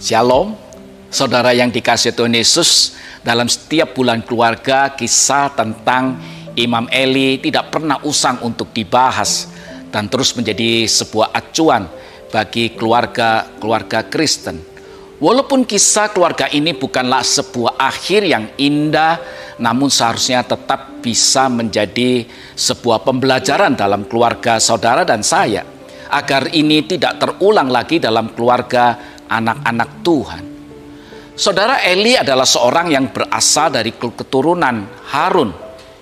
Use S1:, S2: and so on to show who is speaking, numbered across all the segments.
S1: Shalom, saudara yang dikasih Tuhan Yesus, dalam setiap bulan keluarga kisah tentang Imam Eli tidak pernah usang untuk dibahas dan terus menjadi sebuah acuan bagi keluarga-keluarga Kristen. Walaupun kisah keluarga ini bukanlah sebuah akhir yang indah, namun seharusnya tetap bisa menjadi sebuah pembelajaran dalam keluarga saudara dan saya, agar ini tidak terulang lagi dalam keluarga anak-anak Tuhan. Saudara Eli adalah seorang yang berasal dari keturunan Harun.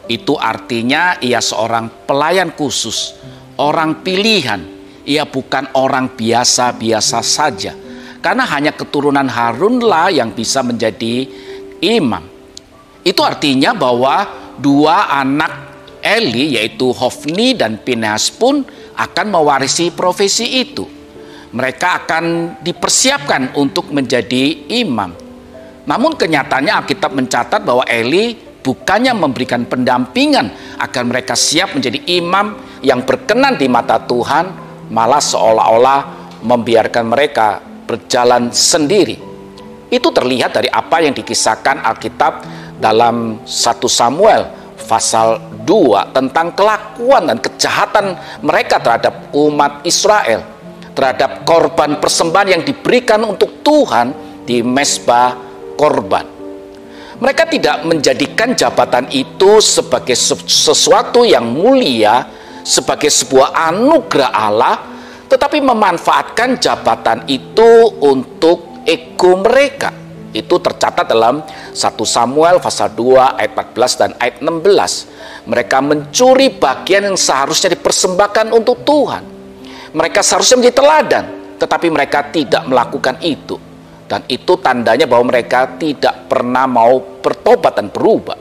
S1: Itu artinya ia seorang pelayan khusus, orang pilihan. Ia bukan orang biasa-biasa saja karena hanya keturunan Harunlah yang bisa menjadi imam. Itu artinya bahwa dua anak Eli yaitu Hofni dan Pinhas pun akan mewarisi profesi itu. Mereka akan dipersiapkan untuk menjadi imam. Namun kenyataannya Alkitab mencatat bahwa Eli bukannya memberikan pendampingan agar mereka siap menjadi imam yang berkenan di mata Tuhan, malah seolah-olah membiarkan mereka berjalan sendiri. Itu terlihat dari apa yang dikisahkan Alkitab dalam 1 Samuel pasal 2 tentang kelakuan dan kejahatan mereka terhadap umat Israel, terhadap korban persembahan yang diberikan untuk Tuhan di mesbah korban. Mereka tidak menjadikan jabatan itu sebagai sesuatu yang mulia, sebagai sebuah anugerah Allah, tetapi memanfaatkan jabatan itu untuk ego mereka. Itu tercatat dalam 1 Samuel pasal 2 ayat 14 dan ayat 16. Mereka mencuri bagian yang seharusnya dipersembahkan untuk Tuhan. Mereka seharusnya menjadi teladan, tetapi mereka tidak melakukan itu. Dan itu tandanya bahwa mereka tidak pernah mau bertobat dan berubah.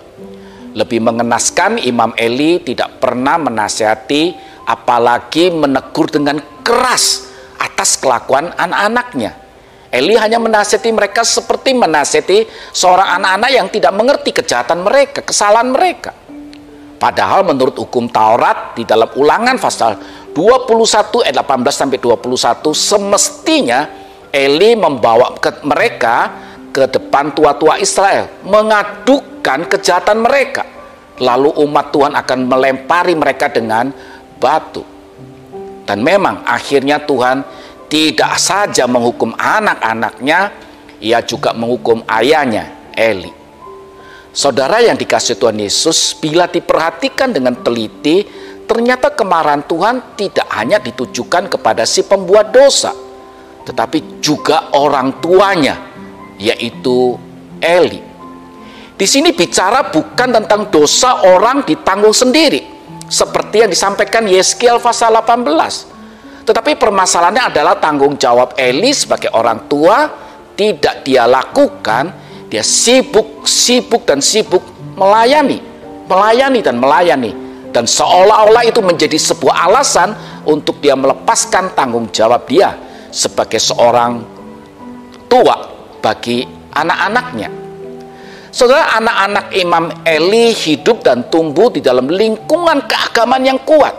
S1: Lebih mengenaskan Imam Eli tidak pernah menasihati apalagi menegur dengan keras atas kelakuan anak-anaknya. Eli hanya menasihati mereka seperti menasihati seorang anak-anak yang tidak mengerti kejahatan mereka, kesalahan mereka. Padahal menurut hukum Taurat di dalam ulangan pasal 21 ayat 18 sampai 21 semestinya Eli membawa ke mereka ke depan tua-tua Israel mengadukan kejahatan mereka. Lalu umat Tuhan akan melempari mereka dengan batu. Dan memang akhirnya Tuhan tidak saja menghukum anak-anaknya, ia juga menghukum ayahnya, Eli. Saudara yang dikasih Tuhan Yesus, bila diperhatikan dengan teliti, ternyata kemarahan Tuhan tidak hanya ditujukan kepada si pembuat dosa, tetapi juga orang tuanya, yaitu Eli. Di sini bicara bukan tentang dosa orang ditanggung sendiri, seperti yang disampaikan Yeskiel pasal 18. Tetapi permasalahannya adalah tanggung jawab Eli sebagai orang tua tidak dia lakukan, dia sibuk, sibuk dan sibuk melayani, melayani dan melayani dan seolah-olah itu menjadi sebuah alasan untuk dia melepaskan tanggung jawab dia sebagai seorang tua bagi anak-anaknya. Saudara anak-anak Imam Eli hidup dan tumbuh di dalam lingkungan keagamaan yang kuat.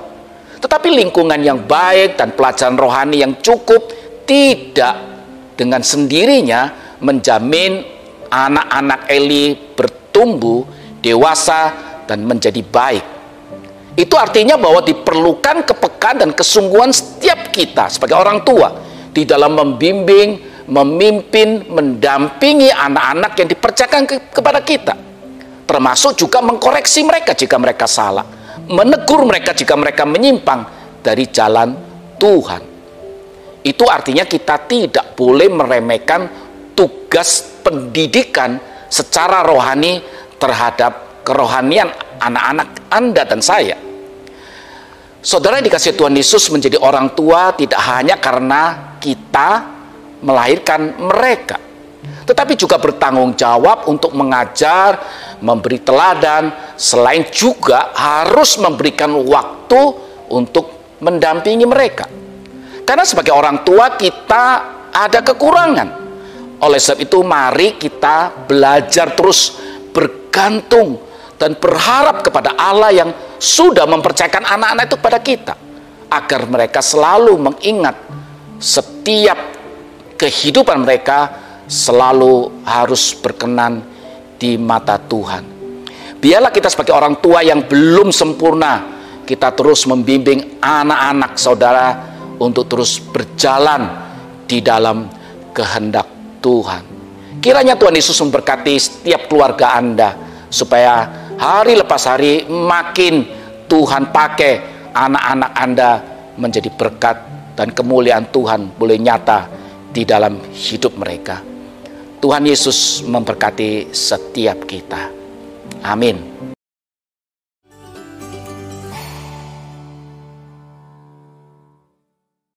S1: Tetapi lingkungan yang baik dan pelajaran rohani yang cukup tidak dengan sendirinya menjamin anak-anak Eli bertumbuh dewasa dan menjadi baik. Itu artinya bahwa diperlukan kepekaan dan kesungguhan setiap kita sebagai orang tua di dalam membimbing, memimpin, mendampingi anak-anak yang dipercayakan ke kepada kita. Termasuk juga mengkoreksi mereka jika mereka salah, menegur mereka jika mereka menyimpang dari jalan Tuhan. Itu artinya kita tidak boleh meremehkan tugas pendidikan secara rohani terhadap kerohanian anak-anak Anda dan saya. Saudara dikasih Tuhan Yesus menjadi orang tua tidak hanya karena kita melahirkan mereka tetapi juga bertanggung jawab untuk mengajar, memberi teladan, selain juga harus memberikan waktu untuk mendampingi mereka. Karena sebagai orang tua kita ada kekurangan. Oleh sebab itu mari kita belajar terus bergantung dan berharap kepada Allah yang sudah mempercayakan anak-anak itu kepada kita agar mereka selalu mengingat setiap kehidupan mereka selalu harus berkenan di mata Tuhan. Biarlah kita sebagai orang tua yang belum sempurna, kita terus membimbing anak-anak saudara untuk terus berjalan di dalam kehendak Tuhan. Kiranya Tuhan Yesus memberkati setiap keluarga Anda supaya hari lepas hari makin Tuhan pakai anak-anak Anda menjadi berkat dan kemuliaan Tuhan boleh nyata di dalam hidup mereka. Tuhan Yesus memberkati setiap kita. Amin.